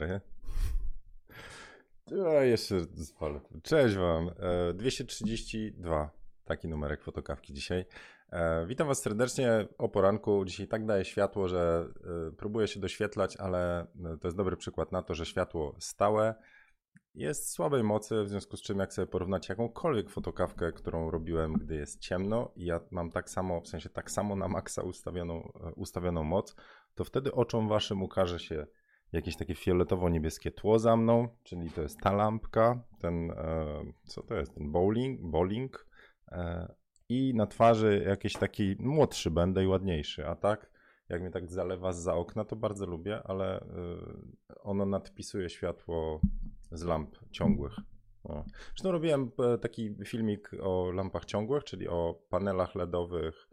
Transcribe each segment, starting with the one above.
dobry. Ja jeszcze zwolę. Cześć wam. 232. Taki numerek fotokawki dzisiaj. E, witam was serdecznie o poranku. Dzisiaj tak daje światło, że e, próbuję się doświetlać, ale e, to jest dobry przykład na to, że światło stałe jest słabej mocy, w związku z czym jak sobie porównać jakąkolwiek fotokawkę, którą robiłem, gdy jest ciemno i ja mam tak samo, w sensie tak samo na maksa ustawioną, ustawioną moc, to wtedy oczom waszym ukaże się jakieś takie fioletowo-niebieskie tło za mną, czyli to jest ta lampka, ten, e, co to jest, ten bowling, bowling e, i na twarzy jakiś taki młodszy będę i ładniejszy, a tak, jak mnie tak zalewa za okna, to bardzo lubię, ale e, ono nadpisuje światło z lamp ciągłych. O. Zresztą robiłem taki filmik o lampach ciągłych, czyli o panelach LEDowych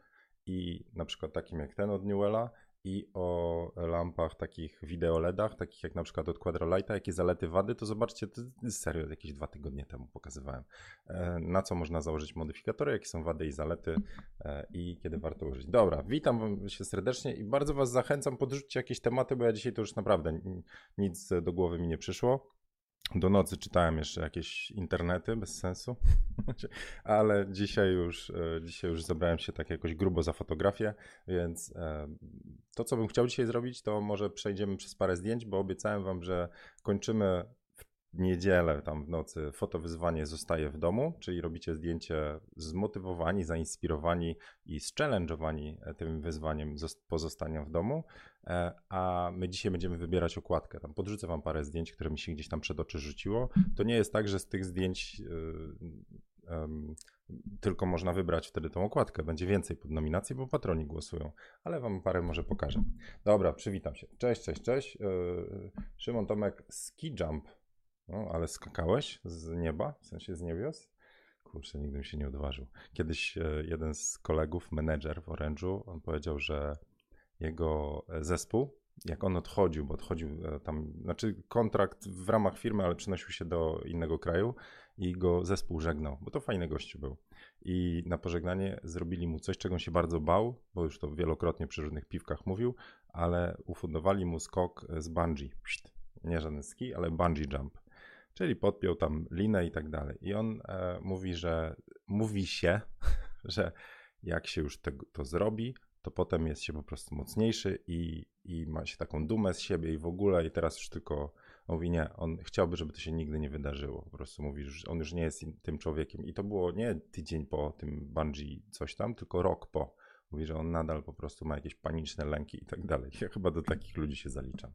i na przykład takim jak ten od Newella i o lampach takich wideo LEDach, takich jak na przykład od Quadralighta, jakie zalety, wady, to zobaczcie, to serio jakieś dwa tygodnie temu pokazywałem, e, na co można założyć modyfikatory, jakie są wady i zalety e, i kiedy warto użyć. Dobra, witam się serdecznie i bardzo Was zachęcam, podrzućcie jakieś tematy, bo ja dzisiaj to już naprawdę nic do głowy mi nie przyszło. Do nocy czytałem jeszcze jakieś internety bez sensu, ale dzisiaj już, e, dzisiaj już zabrałem się tak jakoś grubo za fotografię, więc e, to, co bym chciał dzisiaj zrobić, to może przejdziemy przez parę zdjęć, bo obiecałem Wam, że kończymy niedzielę, tam w nocy, fotowyzwanie zostaje w domu, czyli robicie zdjęcie zmotywowani, zainspirowani i zchallenge'owani e, tym wyzwaniem pozostania w domu, e, a my dzisiaj będziemy wybierać okładkę. Tam podrzucę wam parę zdjęć, które mi się gdzieś tam przed oczy rzuciło. To nie jest tak, że z tych zdjęć um, tylko można wybrać wtedy tą okładkę. Będzie więcej pod nominację, bo patroni głosują, ale wam parę może pokażę. Dobra, przywitam się. Cześć, cześć, cześć. Szymon Tomek, Ski Jump no, ale skakałeś z nieba, w sensie z niebios? Kurczę, nigdy mi się nie odważył. Kiedyś e, jeden z kolegów, menedżer w Orange'u, on powiedział, że jego e, zespół, jak on odchodził, bo odchodził e, tam, znaczy kontrakt w ramach firmy, ale przenosił się do innego kraju i go zespół żegnał, bo to fajny gościu był. I na pożegnanie zrobili mu coś, czego on się bardzo bał, bo już to wielokrotnie przy różnych piwkach mówił, ale ufundowali mu skok z bungee. Nie żaden ski, ale bungee jump. Czyli podpiął tam linę i tak dalej. I on e, mówi, że mówi się, że jak się już te, to zrobi, to potem jest się po prostu mocniejszy i, i ma się taką dumę z siebie i w ogóle i teraz już tylko mówi nie, on chciałby, żeby to się nigdy nie wydarzyło. Po prostu mówi, że on już nie jest tym człowiekiem. I to było nie tydzień po tym bungee coś tam, tylko rok po. Mówi, że on nadal po prostu ma jakieś paniczne lęki i tak dalej. Ja chyba do takich ludzi się zaliczam.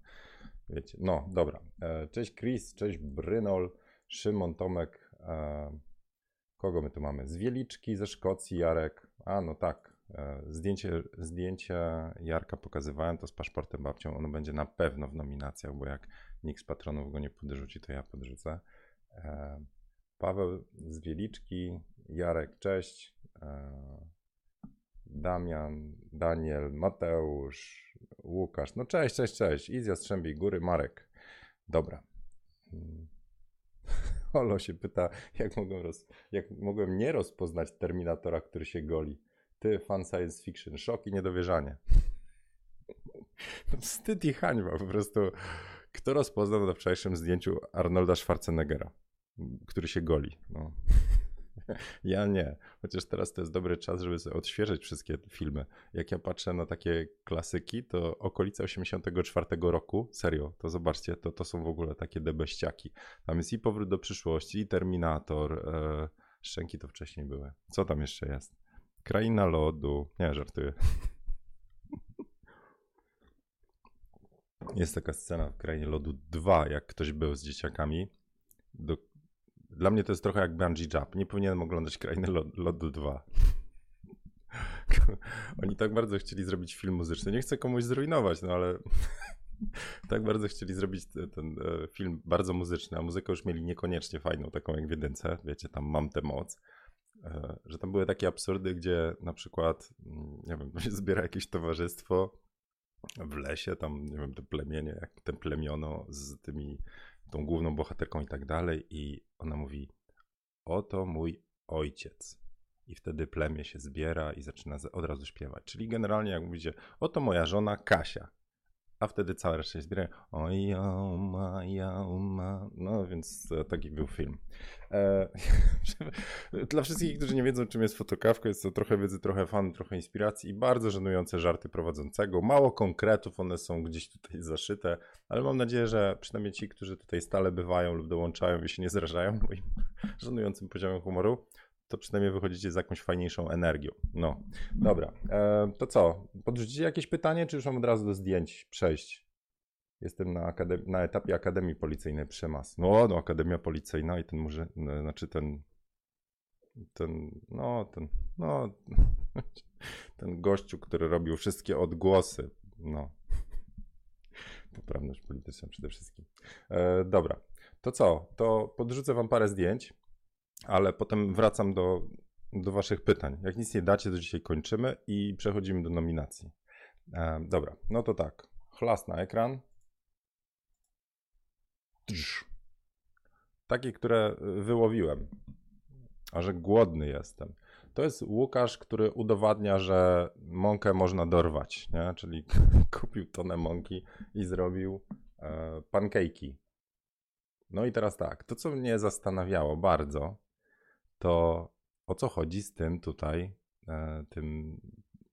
Wiecie, no dobra. E, cześć Chris, cześć Brynol, Szymon, Tomek. E, kogo my tu mamy? Z Wieliczki, ze Szkocji, Jarek. A no tak, e, zdjęcie, zdjęcie Jarka pokazywałem, to z paszportem babcią. Ono będzie na pewno w nominacjach, bo jak nikt z patronów go nie podrzuci, to ja podrzucę. Paweł z Wieliczki, Jarek, cześć. Damian, Daniel, Mateusz, Łukasz. No cześć, cześć, cześć. I z Góry, Marek. Dobra. Hmm. Olo się pyta, jak mogłem, roz, jak mogłem nie rozpoznać Terminatora, który się goli. Ty, fan science fiction, szok i niedowierzanie. Wstyd i hańba po prostu. Kto rozpoznał na wczorajszym zdjęciu Arnolda Schwarzeneggera, który się goli? No. Ja nie. Chociaż teraz to jest dobry czas, żeby sobie odświeżyć wszystkie filmy. Jak ja patrzę na takie klasyki, to okolice 84 roku, serio, to zobaczcie, to, to są w ogóle takie debeściaki. Tam jest i Powrót do przyszłości, i Terminator. E, szczęki to wcześniej były. Co tam jeszcze jest? Kraina lodu. Nie, żartuję. Jest taka scena w Krainie Lodu 2, jak ktoś był z dzieciakami. Do, dla mnie to jest trochę jak Bungee Jump. Nie powinienem oglądać Krainy Lodu 2. Oni tak bardzo chcieli zrobić film muzyczny. Nie chcę komuś zrujnować, no ale tak bardzo chcieli zrobić ten e, film bardzo muzyczny, a muzykę już mieli niekoniecznie fajną, taką jak w jedynce. Wiecie, tam mam tę moc. E, że tam były takie absurdy, gdzie na przykład, mm, nie wiem, się zbiera jakieś towarzystwo w lesie, tam, nie wiem, te plemienie, jak te plemiono z tymi tą główną bohaterką i tak dalej, i ona mówi: Oto mój ojciec. I wtedy plemię się zbiera i zaczyna od razu śpiewać. Czyli generalnie, jak mówicie, oto moja żona Kasia. A wtedy cała reszta się zbiera. Oj, ma, ja, ma. No więc e, taki był film. E, dla wszystkich, którzy nie wiedzą, czym jest fotokawka, jest to trochę wiedzy, trochę fan, trochę inspiracji i bardzo żenujące żarty prowadzącego. Mało konkretów, one są gdzieś tutaj zaszyte, ale mam nadzieję, że przynajmniej ci, którzy tutaj stale bywają lub dołączają i się nie zrażają moim żenującym poziomem humoru, to przynajmniej wychodzicie z jakąś fajniejszą energią. No, dobra. E, to co? Podrzucicie jakieś pytanie, czy już mam od razu do zdjęć przejść? Jestem na, na etapie Akademii Policyjnej Przemas. No, no, Akademia Policyjna i ten może, no, znaczy ten, ten, no, ten, no, ten gościu, który robił wszystkie odgłosy, no. Poprawność polityczna przede wszystkim. E, dobra, to co? To podrzucę wam parę zdjęć ale potem wracam do, do Waszych pytań. Jak nic nie dacie, to dzisiaj kończymy i przechodzimy do nominacji. E, dobra, no to tak. Chlas na ekran. Takie, które wyłowiłem. A że głodny jestem. To jest Łukasz, który udowadnia, że mąkę można dorwać, nie? Czyli kupił tonę mąki i zrobił e, pankejki. No i teraz tak, to co mnie zastanawiało bardzo, to o co chodzi z tym tutaj, e, tym,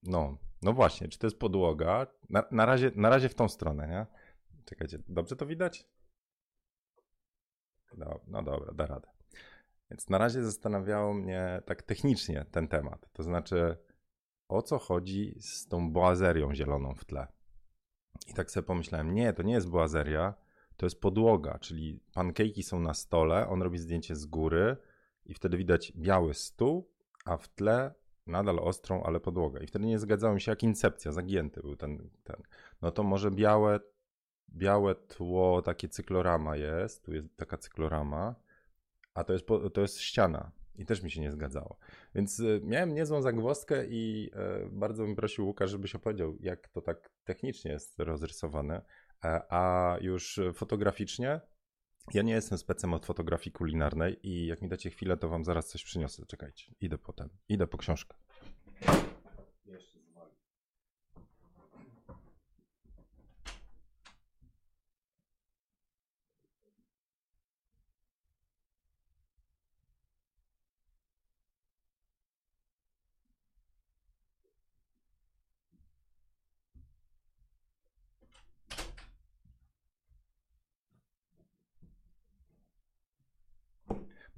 no, no właśnie, czy to jest podłoga? Na, na, razie, na razie w tą stronę, nie? Czekajcie, dobrze to widać? No, no dobra, da radę. Więc na razie zastanawiało mnie tak technicznie ten temat. To znaczy, o co chodzi z tą boazerią zieloną w tle. I tak sobie pomyślałem, nie, to nie jest boazeria, to jest podłoga, czyli pankejki są na stole, on robi zdjęcie z góry, i wtedy widać biały stół, a w tle nadal ostrą, ale podłogę. I wtedy nie zgadzało mi się, jak incepcja, zagięty był ten, ten. No to może białe, białe tło, takie cyklorama jest, tu jest taka cyklorama, a to jest, to jest ściana. I też mi się nie zgadzało. Więc y, miałem niezłą zagwozdkę i y, bardzo bym prosił Łukasz, żebyś opowiedział, jak to tak technicznie jest rozrysowane, e, a już fotograficznie ja nie jestem specem od fotografii kulinarnej i jak mi dacie chwilę, to wam zaraz coś przyniosę. Czekajcie, idę potem. Idę po książkę.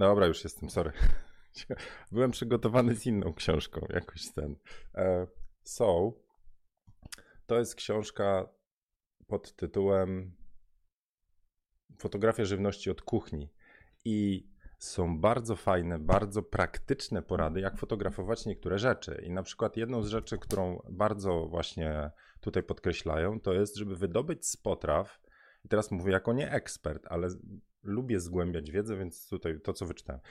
Dobra, już jestem, sorry. Byłem przygotowany z inną książką, jakoś ten. E, so, to jest książka pod tytułem Fotografia żywności od kuchni. I są bardzo fajne, bardzo praktyczne porady, jak fotografować niektóre rzeczy. I na przykład jedną z rzeczy, którą bardzo właśnie tutaj podkreślają, to jest, żeby wydobyć z potraw, i teraz mówię jako nie ekspert, ale lubię zgłębiać wiedzę, więc tutaj to, co wyczytałem,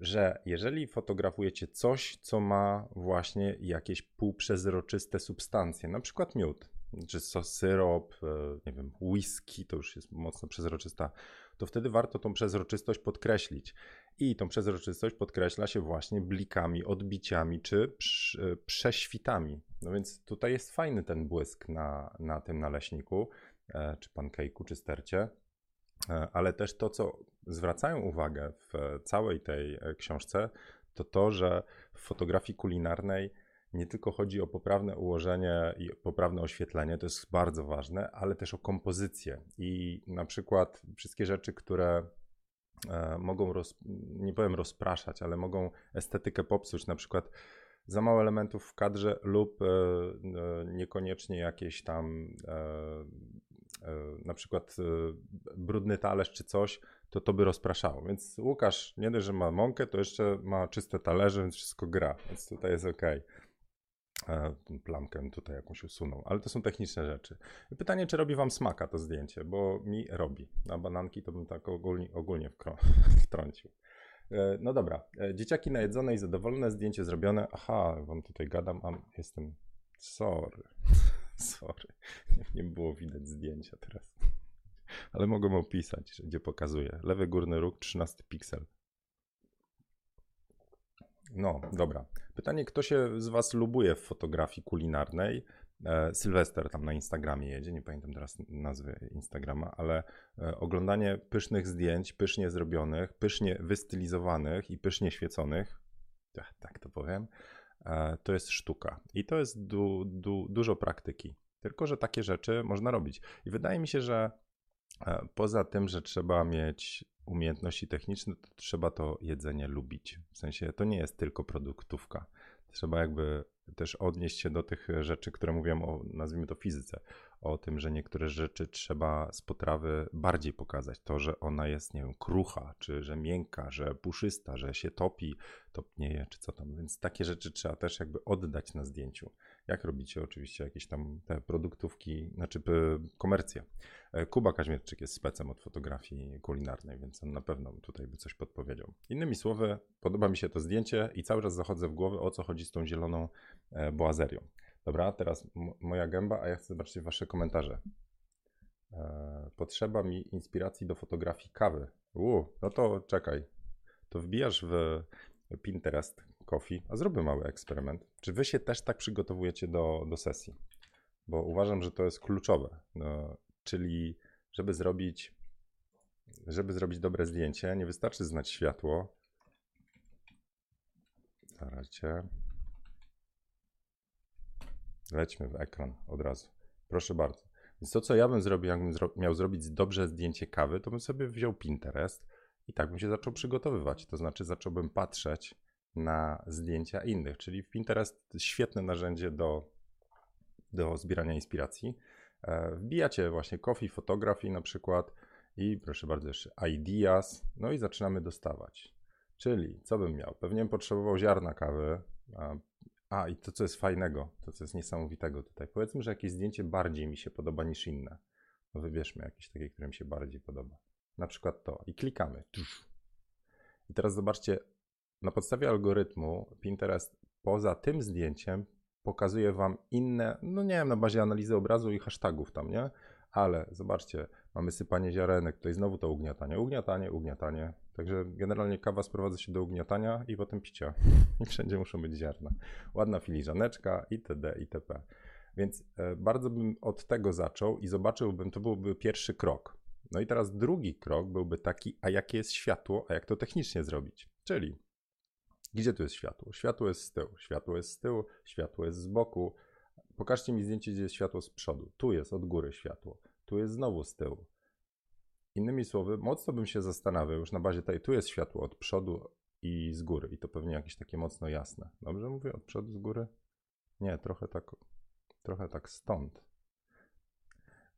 że jeżeli fotografujecie coś, co ma właśnie jakieś półprzezroczyste substancje, na przykład miód, czy syrop, e, nie wiem, whisky, to już jest mocno przezroczysta, to wtedy warto tą przezroczystość podkreślić. I tą przezroczystość podkreśla się właśnie blikami, odbiciami czy e, prześwitami. No więc tutaj jest fajny ten błysk na, na tym naleśniku, e, czy pancake'u, czy stercie. E, ale też to, co zwracają uwagę w całej tej e, książce, to to, że w fotografii kulinarnej nie tylko chodzi o poprawne ułożenie i poprawne oświetlenie, to jest bardzo ważne, ale też o kompozycję. I na przykład wszystkie rzeczy, które e, mogą, roz, nie powiem rozpraszać, ale mogą estetykę popsuć, na przykład za mało elementów w kadrze lub niekoniecznie jakieś tam na przykład e, brudny talerz czy coś, to to by rozpraszało. Więc Łukasz nie dość, że ma mąkę, to jeszcze ma czyste talerze, więc wszystko gra, więc tutaj jest ok. E, plamkę tutaj jakąś usunął, ale to są techniczne rzeczy. pytanie, czy robi wam smaka to zdjęcie, bo mi robi. Na bananki to bym tak ogólnie, ogólnie wtrącił. No dobra, dzieciaki najedzone i zadowolone, zdjęcie zrobione. Aha, wam tutaj gadam, a jestem sorry. Sorry, nie było widać zdjęcia teraz. Ale mogę opisać, gdzie pokazuję. Lewy górny róg, 13 piksel. No, dobra. Pytanie, kto się z Was lubuje w fotografii kulinarnej? E, Sylwester tam na Instagramie jedzie, nie pamiętam teraz nazwy Instagrama, ale e, oglądanie pysznych zdjęć, pysznie zrobionych, pysznie wystylizowanych i pysznie świeconych, tak, to powiem, to jest sztuka. I to jest du, du, dużo praktyki. Tylko, że takie rzeczy można robić. I wydaje mi się, że poza tym, że trzeba mieć umiejętności techniczne, to trzeba to jedzenie lubić. W sensie to nie jest tylko produktówka. Trzeba jakby też odnieść się do tych rzeczy, które mówiłem o, nazwijmy to fizyce, o tym, że niektóre rzeczy trzeba z potrawy bardziej pokazać. To, że ona jest, nie wiem, krucha, czy że miękka, że puszysta, że się topi, topnieje, czy co tam. Więc takie rzeczy trzeba też jakby oddać na zdjęciu. Jak robicie oczywiście jakieś tam te produktówki, znaczy komercje. E, Kuba Kaźmierczyk jest specem od fotografii kulinarnej, więc on na pewno tutaj by coś podpowiedział. Innymi słowy, podoba mi się to zdjęcie i cały czas zachodzę w głowę, o co chodzi z tą zieloną e, boazerią. Dobra, teraz moja gęba, a ja chcę zobaczyć wasze komentarze. E, potrzeba mi inspiracji do fotografii kawy. Uuu, no to czekaj. To wbijasz w Pinterest Coffee, a zróbmy mały eksperyment. Czy wy się też tak przygotowujecie do, do sesji? Bo uważam, że to jest kluczowe. No, czyli, żeby zrobić, żeby zrobić dobre zdjęcie, nie wystarczy znać światło. Zaraz. Lećmy w ekran od razu. Proszę bardzo. Więc to, co ja bym zrobił, jakbym zro miał zrobić dobrze zdjęcie kawy, to bym sobie wziął Pinterest i tak bym się zaczął przygotowywać. To znaczy, zacząłbym patrzeć na zdjęcia innych, czyli Pinterest świetne narzędzie do, do zbierania inspiracji. E, wbijacie właśnie coffee photography na przykład i proszę bardzo jeszcze ideas, no i zaczynamy dostawać. Czyli co bym miał? Pewnie bym potrzebował ziarna kawy. A, a i to co jest fajnego, to co jest niesamowitego tutaj. Powiedzmy, że jakieś zdjęcie bardziej mi się podoba niż inne. No wybierzmy jakieś takie, które mi się bardziej podoba. Na przykład to i klikamy. I teraz zobaczcie, na podstawie algorytmu Pinterest poza tym zdjęciem pokazuje wam inne, no nie wiem, na bazie analizy obrazu i hashtagów tam, nie? Ale zobaczcie, mamy sypanie ziarenek, tutaj znowu to ugniatanie, ugniatanie, ugniatanie. Także generalnie kawa sprowadza się do ugniatania i potem picia. Wszędzie muszą być ziarna. Ładna filiżaneczka itd. itp. Więc e, bardzo bym od tego zaczął i zobaczyłbym, to byłby pierwszy krok. No i teraz drugi krok byłby taki, a jakie jest światło, a jak to technicznie zrobić? Czyli gdzie tu jest światło? Światło jest z tyłu, światło jest z tyłu, światło jest z boku. Pokażcie mi zdjęcie, gdzie jest światło z przodu. Tu jest od góry światło, tu jest znowu z tyłu. Innymi słowy, mocno bym się zastanawiał już na bazie tej, tu jest światło od przodu i z góry i to pewnie jakieś takie mocno jasne. Dobrze mówię? Od przodu, z góry? Nie, trochę tak, trochę tak stąd.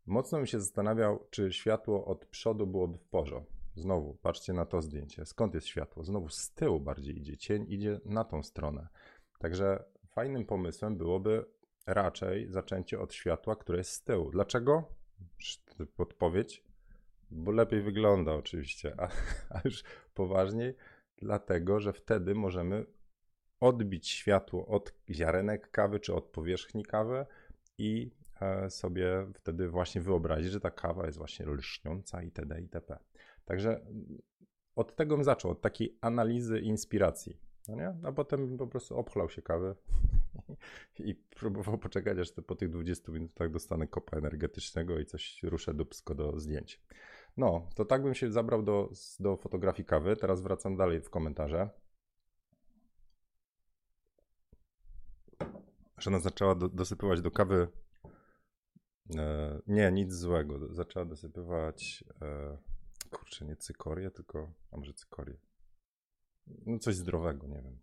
Mocno bym się zastanawiał, czy światło od przodu byłoby w porządku. Znowu, patrzcie na to zdjęcie. Skąd jest światło? Znowu z tyłu bardziej idzie. Cień idzie na tą stronę. Także fajnym pomysłem byłoby raczej zaczęcie od światła, które jest z tyłu. Dlaczego? Podpowiedź. Bo lepiej wygląda oczywiście, a, a już poważniej, dlatego, że wtedy możemy odbić światło od ziarenek kawy czy od powierzchni kawy i e, sobie wtedy właśnie wyobrazić, że ta kawa jest właśnie lśniąca itd. itp. Także od tego bym zaczął, od takiej analizy inspiracji. No nie? A potem po prostu obchlał się kawę i próbował poczekać, aż po tych 20 minutach dostanę kopa energetycznego i coś ruszę dubsko do zdjęć. No, to tak bym się zabrał do, do fotografii kawy. Teraz wracam dalej w komentarze. Żona zaczęła do, dosypywać do kawy. E, nie, nic złego. Zaczęła dosypywać. E, kurczę, nie cykorię, tylko, a może cykorię. No coś zdrowego, nie wiem.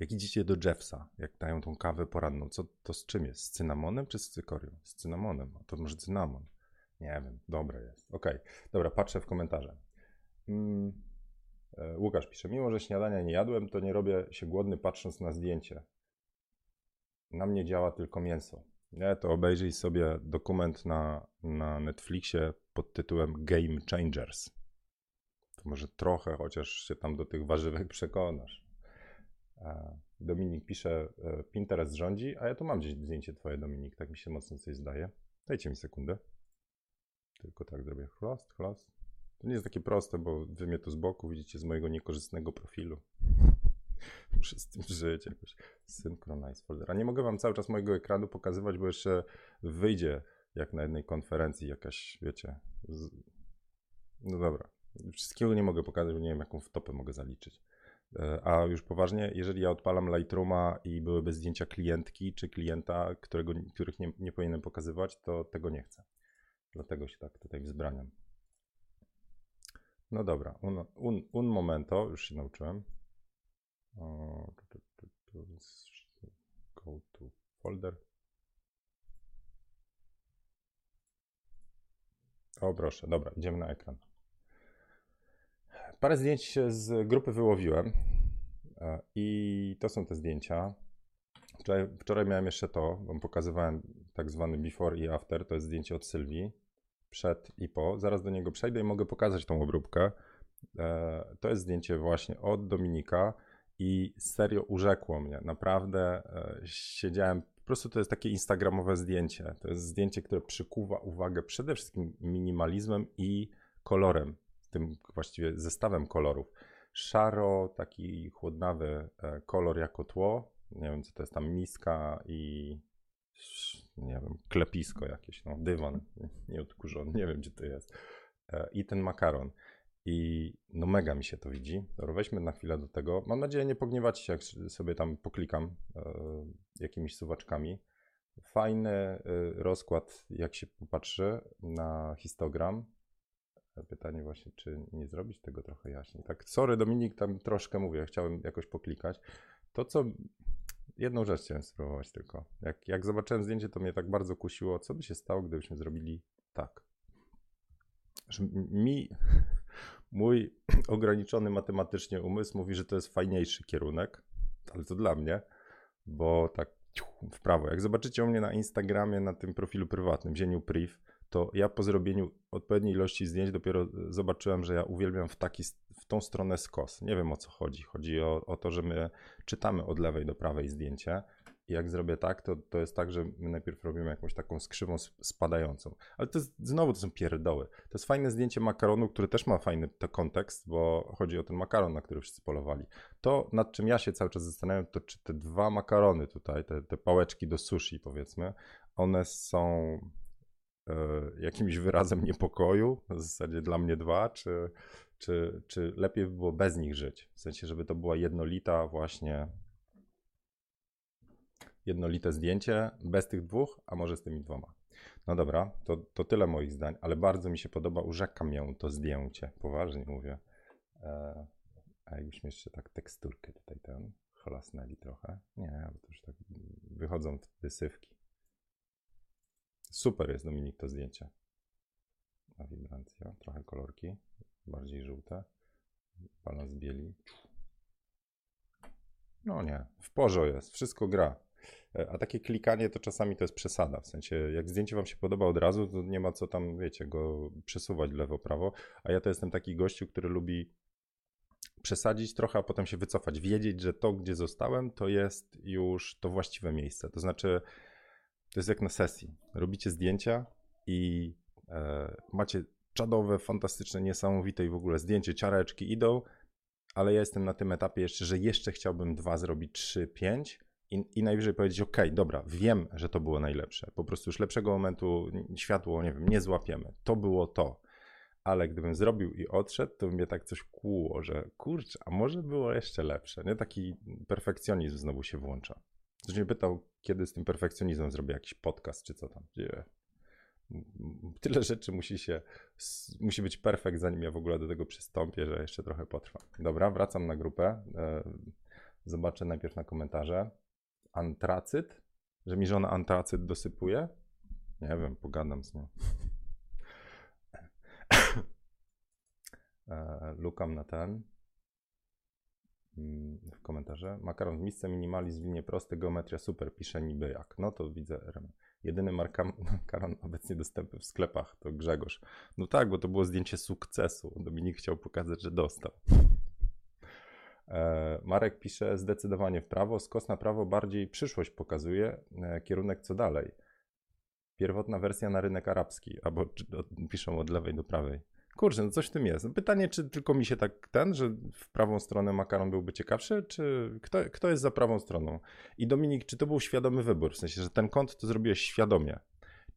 Jak idziecie do Jeffsa, jak dają tą kawę poranną, co to z czym jest? Z cynamonem czy z cykorią? Z cynamonem, a to może cynamon. Nie wiem, dobre jest. Okej, okay. dobra, patrzę w komentarze. Mm. E, Łukasz pisze, mimo że śniadania nie jadłem, to nie robię się głodny patrząc na zdjęcie. Na mnie działa tylko mięso. Nie, to obejrzyj sobie dokument na, na Netflixie pod tytułem Game Changers. To może trochę chociaż się tam do tych warzywek przekonasz. Dominik pisze, e, Pinterest rządzi, a ja tu mam gdzieś zdjęcie twoje, Dominik, tak mi się mocno coś zdaje. Dajcie mi sekundę. Tylko tak zrobię chlast, chlast. To nie jest takie proste, bo wy mnie tu z boku widzicie z mojego niekorzystnego profilu. Muszę z tym żyć jakoś. Synchronize folder. A nie mogę wam cały czas mojego ekranu pokazywać, bo jeszcze wyjdzie jak na jednej konferencji jakaś, wiecie. Z... No dobra. Wszystkiego nie mogę pokazać, bo nie wiem, jaką wtopę mogę zaliczyć. E, a już poważnie, jeżeli ja odpalam Lightrooma i byłyby zdjęcia klientki czy klienta, którego, których nie, nie powinienem pokazywać, to tego nie chcę. Dlatego się tak tutaj wzbraniam. No dobra, un, un, un momento, już się nauczyłem. Go to folder. O proszę, dobra, idziemy na ekran. Parę zdjęć z grupy wyłowiłem e, i to są te zdjęcia. Wczoraj, wczoraj miałem jeszcze to, bo pokazywałem tak zwany before i after, to jest zdjęcie od Sylwii, przed i po. Zaraz do niego przejdę i mogę pokazać tą obróbkę. E, to jest zdjęcie właśnie od Dominika i serio urzekło mnie. Naprawdę e, siedziałem, po prostu to jest takie instagramowe zdjęcie. To jest zdjęcie, które przykuwa uwagę przede wszystkim minimalizmem i kolorem, tym właściwie zestawem kolorów. Szaro, taki chłodnawy e, kolor jako tło. Nie wiem, co to jest tam miska i nie wiem, klepisko jakieś, no, dywan nieodkurzony, nie wiem, gdzie to jest. E, I ten makaron. I no mega mi się to widzi. Dobra, weźmy na chwilę do tego. Mam nadzieję, nie pogniewacie się, jak sobie tam poklikam e, jakimiś suwaczkami. Fajny e, rozkład, jak się popatrzy na histogram. Pytanie właśnie, czy nie zrobić tego trochę jaśniej. Tak, sorry Dominik, tam troszkę mówię, chciałem jakoś poklikać. To, co... Jedną rzecz chciałem spróbować tylko. Jak, jak zobaczyłem zdjęcie, to mnie tak bardzo kusiło, co by się stało, gdybyśmy zrobili tak. Że mi Mój ograniczony matematycznie umysł mówi, że to jest fajniejszy kierunek, ale to dla mnie, bo tak w prawo. Jak zobaczycie u mnie na Instagramie, na tym profilu prywatnym, Zieniu Priv, to ja po zrobieniu odpowiedniej ilości zdjęć dopiero zobaczyłem, że ja uwielbiam w, taki, w tą stronę skos. Nie wiem o co chodzi. Chodzi o, o to, że my czytamy od lewej do prawej zdjęcie jak zrobię tak, to, to jest tak, że my najpierw robimy jakąś taką skrzywą spadającą. Ale to jest, znowu to są pierdoły. To jest fajne zdjęcie makaronu, który też ma fajny kontekst, bo chodzi o ten makaron, na który wszyscy polowali. To, nad czym ja się cały czas zastanawiam, to czy te dwa makarony tutaj, te, te pałeczki do sushi powiedzmy, one są e, jakimś wyrazem niepokoju, w zasadzie dla mnie dwa, czy, czy, czy lepiej by było bez nich żyć? W sensie, żeby to była jednolita właśnie jednolite zdjęcie bez tych dwóch, a może z tymi dwoma. No dobra, to, to tyle moich zdań, ale bardzo mi się podoba, urzekam ją to zdjęcie, poważnie mówię. E, a jakbyśmy jeszcze tak teksturkę tutaj ten chlasnęli trochę. Nie, bo to już tak wychodzą wysywki. Super jest Dominik to zdjęcie. A wibrancja, trochę kolorki, bardziej żółte. Balans bieli. No nie, w porzo jest, wszystko gra. E, a takie klikanie to czasami to jest przesada. W sensie, jak zdjęcie wam się podoba od razu, to nie ma co tam, wiecie, go przesuwać lewo, prawo. A ja to jestem taki gościu, który lubi przesadzić trochę, a potem się wycofać. Wiedzieć, że to, gdzie zostałem, to jest już to właściwe miejsce. To znaczy, to jest jak na sesji. Robicie zdjęcia i e, macie czadowe, fantastyczne, niesamowite i w ogóle zdjęcie, ciareczki idą, ale ja jestem na tym etapie jeszcze, że jeszcze chciałbym dwa zrobić, trzy, pięć i, i najwyżej powiedzieć, ok, dobra, wiem, że to było najlepsze. Po prostu już lepszego momentu światło, nie wiem, nie złapiemy. To było to. Ale gdybym zrobił i odszedł, to by mnie tak coś kłuło, że kurczę, a może było jeszcze lepsze. Nie taki perfekcjonizm znowu się włącza. Ktoś mnie pytał, kiedy z tym perfekcjonizmem zrobię jakiś podcast, czy co tam. Tyle rzeczy musi się, musi być perfekt, zanim ja w ogóle do tego przystąpię, że jeszcze trochę potrwa. Dobra, wracam na grupę. E, zobaczę najpierw na komentarze antracyt? Że mi żona antracyt dosypuje? Nie wiem, pogadam z nią. E, lukam na ten mm, w komentarze. Makaron w misce, minimalizm, linie proste, geometria super, pisze niby jak. No to widzę. Jedyny makaron obecnie dostępny w sklepach to Grzegorz. No tak, bo to było zdjęcie sukcesu. Dominik chciał pokazać, że dostał. E, Marek pisze zdecydowanie w prawo, skos na prawo bardziej przyszłość pokazuje, e, kierunek co dalej. Pierwotna wersja na rynek arabski, albo piszą od lewej do prawej. Kurczę, no coś w tym jest. No pytanie, czy tylko mi się tak ten, że w prawą stronę makaron byłby ciekawszy, czy kto, kto jest za prawą stroną? I Dominik, czy to był świadomy wybór? W sensie, że ten kąt to zrobiłeś świadomie?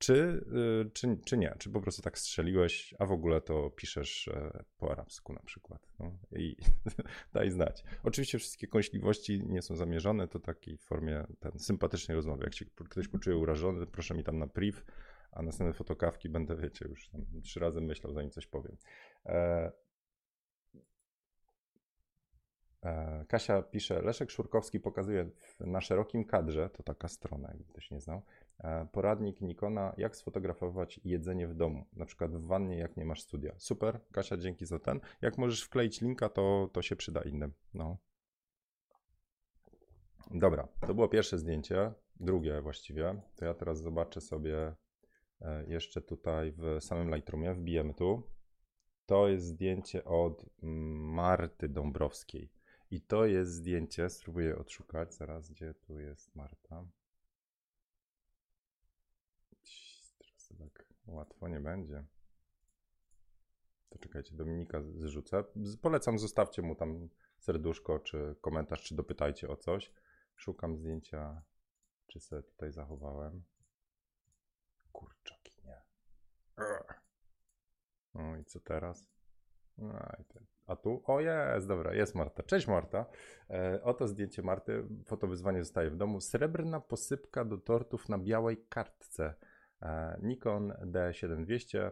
Czy, y, czy, czy nie? Czy po prostu tak strzeliłeś, a w ogóle to piszesz e, po arabsku na przykład? No, I daj znać. Oczywiście wszystkie kąśliwości nie są zamierzone, to takiej formie ten, sympatycznej rozmowy. Jak się ktoś poczuje urażony, proszę mi tam na priv, a następne fotokawki będę, wiecie, już trzy razy myślał, zanim coś powiem. E, e, Kasia pisze, Leszek Szurkowski pokazuje na szerokim kadrze, to taka strona, jakby ktoś nie znał, poradnik Nikona, jak sfotografować jedzenie w domu, na przykład w wannie, jak nie masz studia. Super, Kasia, dzięki za ten. Jak możesz wkleić linka, to, to się przyda innym. No. Dobra, to było pierwsze zdjęcie, drugie właściwie. To ja teraz zobaczę sobie E, jeszcze tutaj w samym Lightroomie, wbijemy tu. To jest zdjęcie od Marty Dąbrowskiej. I to jest zdjęcie, spróbuję odszukać zaraz, gdzie tu jest Marta. Teraz to tak łatwo nie będzie. To czekajcie, Dominika zrzucę. Polecam, zostawcie mu tam serduszko, czy komentarz, czy dopytajcie o coś. Szukam zdjęcia, czy sobie tutaj zachowałem. Kurczaki, nie. No i co teraz? A tu? O jest, dobra, jest Marta. Cześć Marta. E, oto zdjęcie Marty. Fotowyzwanie zostaje w domu. Srebrna posypka do tortów na białej kartce. E, Nikon D7200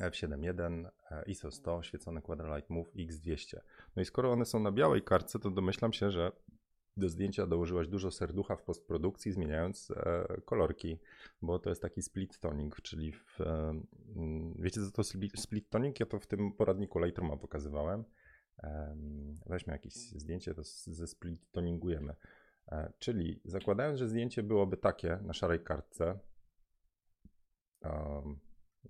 F7.1 ISO 100 świecony Quadralight Move X200. No i skoro one są na białej kartce, to domyślam się, że do zdjęcia dołożyłaś dużo serducha w postprodukcji, zmieniając e, kolorki, bo to jest taki split toning, czyli w, e, mm, wiecie co to split toning? Ja to w tym poradniku Lightrooma pokazywałem. E, weźmy jakieś zdjęcie, to ze split toningujemy. E, czyli zakładając, że zdjęcie byłoby takie na szarej kartce, um,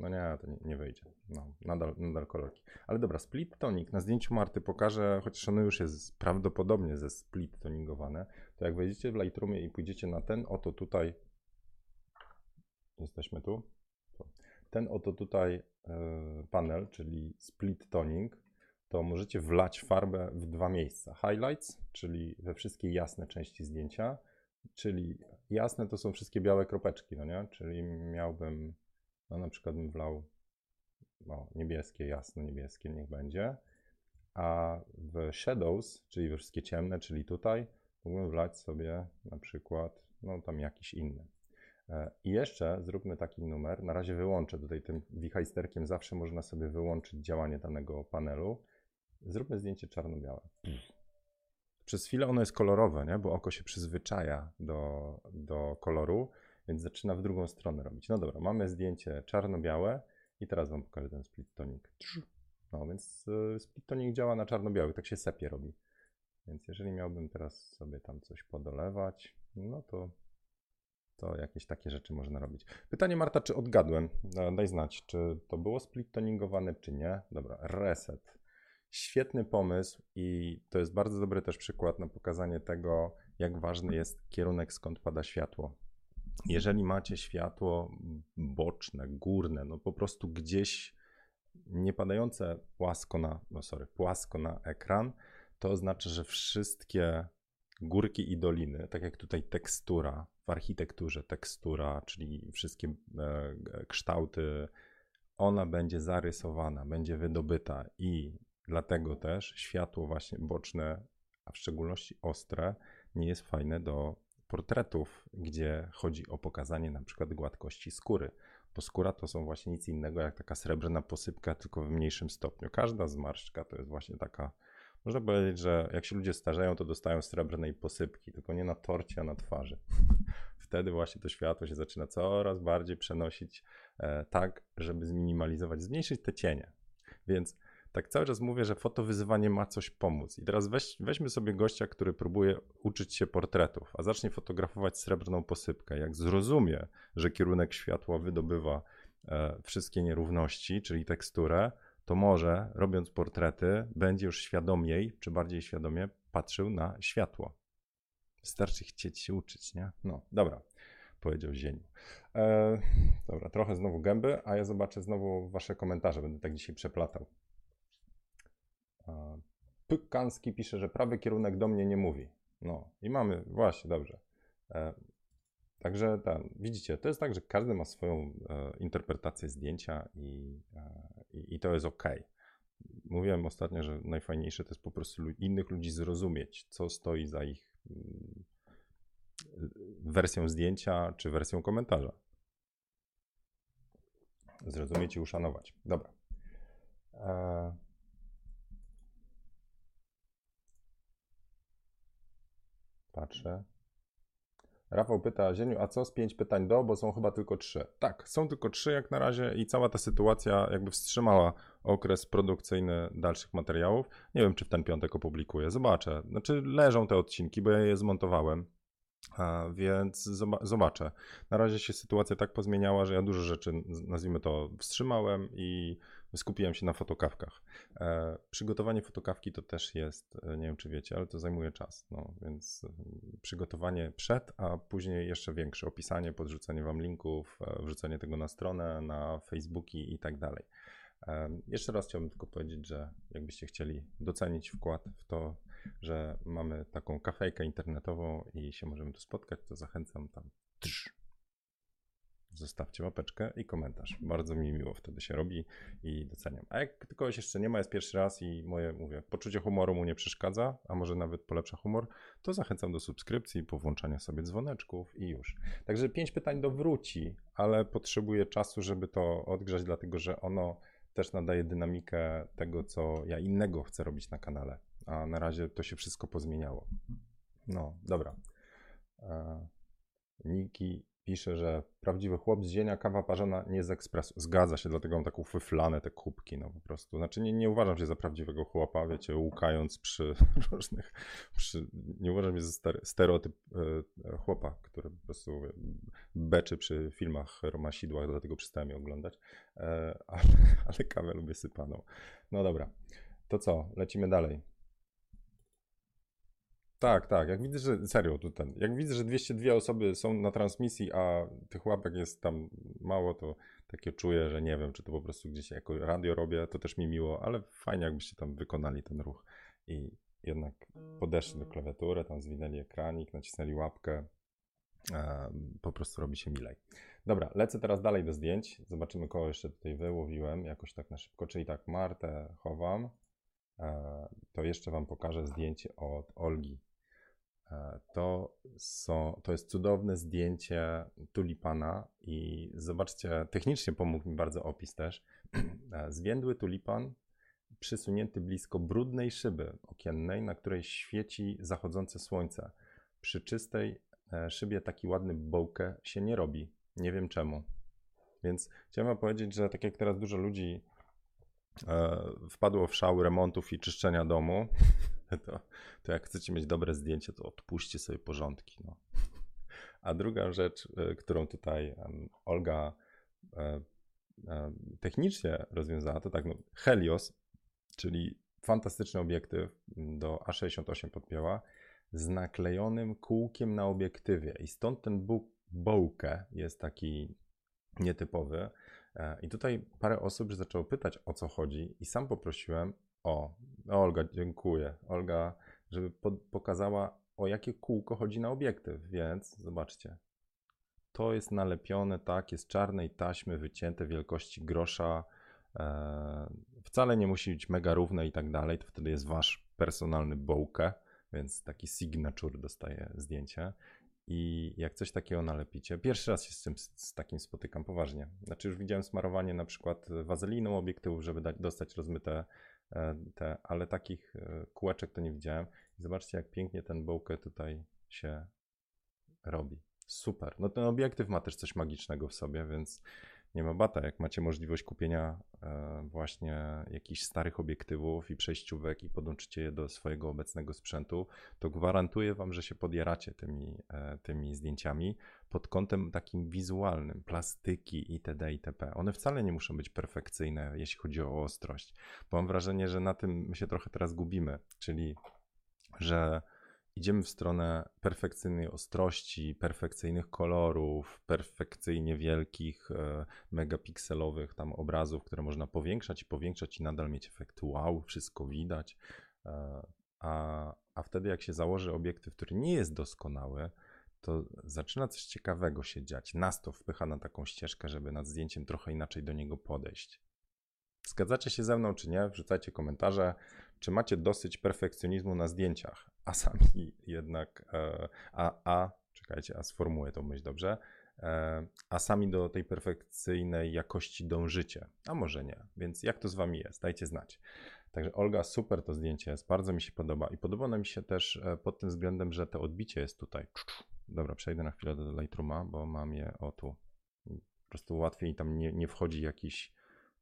no nie, to nie, nie wyjdzie. No, nadal, nadal kolorki. Ale dobra, split tonik na zdjęciu Marty pokażę, chociaż ono już jest prawdopodobnie ze split toningowane, to jak wejdziecie w Lightroomie i pójdziecie na ten oto tutaj, jesteśmy tu, ten oto tutaj y, panel, czyli split toning, to możecie wlać farbę w dwa miejsca. Highlights, czyli we wszystkie jasne części zdjęcia, czyli jasne to są wszystkie białe kropeczki, no nie? Czyli miałbym no na przykład bym wlał no, niebieskie, jasno niebieskie, niech będzie. A w shadows, czyli we wszystkie ciemne, czyli tutaj, mógłbym wlać sobie na przykład, no tam jakiś inny. E, I jeszcze zróbmy taki numer. Na razie wyłączę tutaj tym wichajsterkiem, zawsze można sobie wyłączyć działanie danego panelu. Zróbmy zdjęcie czarno-białe. Przez chwilę ono jest kolorowe, nie? bo oko się przyzwyczaja do, do koloru więc zaczyna w drugą stronę robić. No dobra, mamy zdjęcie czarno-białe i teraz wam pokażę ten split tonik. No więc y, split tonik działa na czarno-biały, tak się sepie robi. Więc jeżeli miałbym teraz sobie tam coś podolewać, no to, to jakieś takie rzeczy można robić. Pytanie Marta, czy odgadłem? No, daj znać, czy to było split toningowane, czy nie. Dobra, reset. Świetny pomysł i to jest bardzo dobry też przykład na pokazanie tego, jak ważny jest kierunek, skąd pada światło. Jeżeli macie światło boczne, górne, no po prostu gdzieś nie padające płasko na, no sorry, płasko na ekran, to oznacza, że wszystkie górki i doliny, tak jak tutaj tekstura, w architekturze tekstura, czyli wszystkie e, kształty, ona będzie zarysowana, będzie wydobyta i dlatego też światło właśnie boczne, a w szczególności ostre, nie jest fajne do portretów, gdzie chodzi o pokazanie na przykład gładkości skóry. Bo skóra to są właśnie nic innego jak taka srebrna posypka, tylko w mniejszym stopniu. Każda zmarszczka to jest właśnie taka, można powiedzieć, że jak się ludzie starzeją, to dostają srebrnej posypki, tylko nie na torcie, a na twarzy. Wtedy właśnie to światło się zaczyna coraz bardziej przenosić e, tak, żeby zminimalizować, zmniejszyć te cienie. Więc tak cały czas mówię, że fotowyzywanie ma coś pomóc. I teraz weź, weźmy sobie gościa, który próbuje uczyć się portretów, a zacznie fotografować srebrną posypkę. Jak zrozumie, że kierunek światła wydobywa e, wszystkie nierówności, czyli teksturę, to może robiąc portrety, będzie już świadomiej, czy bardziej świadomie patrzył na światło. Wystarczy chcieć się uczyć, nie? No, dobra. powiedział Zieniu. E, dobra, trochę znowu gęby, a ja zobaczę znowu wasze komentarze. Będę tak dzisiaj przeplatał. E, Pykanski pisze, że prawy kierunek do mnie nie mówi. No i mamy, właśnie, dobrze. E, także ten, widzicie, to jest tak, że każdy ma swoją e, interpretację zdjęcia i, e, i, to jest ok. Mówiłem ostatnio, że najfajniejsze to jest po prostu innych ludzi zrozumieć, co stoi za ich mm, wersją zdjęcia czy wersją komentarza. Zrozumieć i uszanować. Dobra. E, Patrzę. Rafał pyta, Zieniu, a co z pięć pytań do, bo są chyba tylko trzy. Tak, są tylko trzy jak na razie i cała ta sytuacja jakby wstrzymała okres produkcyjny dalszych materiałów. Nie wiem, czy w ten piątek opublikuję, zobaczę. Znaczy leżą te odcinki, bo ja je zmontowałem, więc zobaczę. Na razie się sytuacja tak pozmieniała, że ja dużo rzeczy, nazwijmy to, wstrzymałem i skupiłem się na fotokawkach. E, przygotowanie fotokawki to też jest, e, nie wiem czy wiecie, ale to zajmuje czas, no, więc e, przygotowanie przed, a później jeszcze większe opisanie, podrzucenie wam linków, e, wrzucenie tego na stronę, na Facebooki i tak dalej. E, jeszcze raz chciałbym tylko powiedzieć, że jakbyście chcieli docenić wkład w to, że mamy taką kafejkę internetową i się możemy tu spotkać, to zachęcam tam. Trz zostawcie łapeczkę i komentarz. Bardzo mi miło wtedy się robi i doceniam. A jak kogoś jeszcze nie ma, jest pierwszy raz i moje, mówię, poczucie humoru mu nie przeszkadza, a może nawet polepsza humor, to zachęcam do subskrypcji, powłączania sobie dzwoneczków i już. Także pięć pytań do wróci, ale potrzebuję czasu, żeby to odgrzać, dlatego że ono też nadaje dynamikę tego, co ja innego chcę robić na kanale. A na razie to się wszystko pozmieniało. No, dobra. E, Niki pisze, że prawdziwy chłop z zienia, kawa parzona nie z ekspresu. Zgadza się, dlatego mam taką fyflane te kubki, no po prostu. Znaczy nie, nie uważam się za prawdziwego chłopa, wiecie, łukając przy różnych, przy, nie uważam się za stereotyp e, chłopa, który po prostu beczy przy filmach Roma Sidła, dlatego przestałem je oglądać, e, ale, ale kawę lubię sypaną. No dobra, to co, lecimy dalej. Tak, tak. Jak widzę, że serio, to ten, jak widzę, że 202 osoby są na transmisji, a tych łapek jest tam mało, to takie czuję, że nie wiem, czy to po prostu gdzieś jako radio robię, to też mi miło, ale fajnie, jakbyście tam wykonali ten ruch i jednak podeszli do klawiatury, tam zwinęli ekranik, nacisnęli łapkę, po prostu robi się milej. Dobra, lecę teraz dalej do zdjęć. Zobaczymy, kogo jeszcze tutaj wyłowiłem, jakoś tak na szybko. Czyli tak, Martę chowam. E, to jeszcze Wam pokażę zdjęcie od Olgi to, są, to jest cudowne zdjęcie tulipana i zobaczcie, technicznie pomógł mi bardzo opis też. E, zwiędły tulipan przysunięty blisko brudnej szyby okiennej, na której świeci zachodzące słońce. Przy czystej e, szybie taki ładny bołkę się nie robi. Nie wiem czemu. Więc chciałem powiedzieć, że tak jak teraz dużo ludzi wpadło w szał remontów i czyszczenia domu, to, to jak chcecie mieć dobre zdjęcie, to odpuśćcie sobie porządki. No. A druga rzecz, e, którą tutaj Olga e, e, technicznie rozwiązała, to tak, no, Helios, czyli fantastyczny obiektyw do A68 podpięła z naklejonym kółkiem na obiektywie i stąd ten bokeh jest taki nietypowy. I tutaj parę osób zaczęło pytać o co chodzi i sam poprosiłem o, Olga, dziękuję. Olga, żeby po pokazała, o jakie kółko chodzi na obiektyw, więc zobaczcie. To jest nalepione, tak, jest czarnej taśmy wycięte wielkości grosza. E, wcale nie musi być mega równe i tak dalej, to wtedy jest wasz personalny bokeh, więc taki signature dostaje zdjęcie. I jak coś takiego nalepicie, pierwszy raz się z tym z takim spotykam poważnie. Znaczy już widziałem smarowanie na przykład wazeliną obiektywów, żeby dać, dostać rozmyte te, ale takich e, kółeczek to nie widziałem. I zobaczcie, jak pięknie ten bokeh tutaj się robi. Super. No ten obiektyw ma też coś magicznego w sobie, więc nie ma bata. Jak macie możliwość kupienia e, właśnie jakichś starych obiektywów i przejściówek i podłączycie je do swojego obecnego sprzętu, to gwarantuję wam, że się podjaracie tymi, e, tymi zdjęciami pod kątem takim wizualnym, plastyki itd. itp. One wcale nie muszą być perfekcyjne, jeśli chodzi o ostrość, bo mam wrażenie, że na tym my się trochę teraz gubimy, czyli że idziemy w stronę perfekcyjnej ostrości, perfekcyjnych kolorów, perfekcyjnie wielkich, e, megapikselowych tam obrazów, które można powiększać i powiększać i nadal mieć efekt wow, wszystko widać. E, a, a wtedy, jak się założy obiektyw, który nie jest doskonały, to zaczyna coś ciekawego się dziać. Nas to wpycha na taką ścieżkę, żeby nad zdjęciem trochę inaczej do niego podejść. Zgadzacie się ze mną, czy nie? Wrzucajcie komentarze. Czy macie dosyć perfekcjonizmu na zdjęciach, a sami jednak, e, a, a czekajcie, a sformułuję tą myśl dobrze, e, a sami do tej perfekcyjnej jakości dążycie, a może nie. Więc jak to z wami jest? Dajcie znać. Także Olga, super to zdjęcie jest, bardzo mi się podoba i podoba mi się też e, pod tym względem, że to odbicie jest tutaj. Dobra, przejdę na chwilę do Lightrooma, bo mam je o tu. Po prostu łatwiej tam nie, nie wchodzi jakiś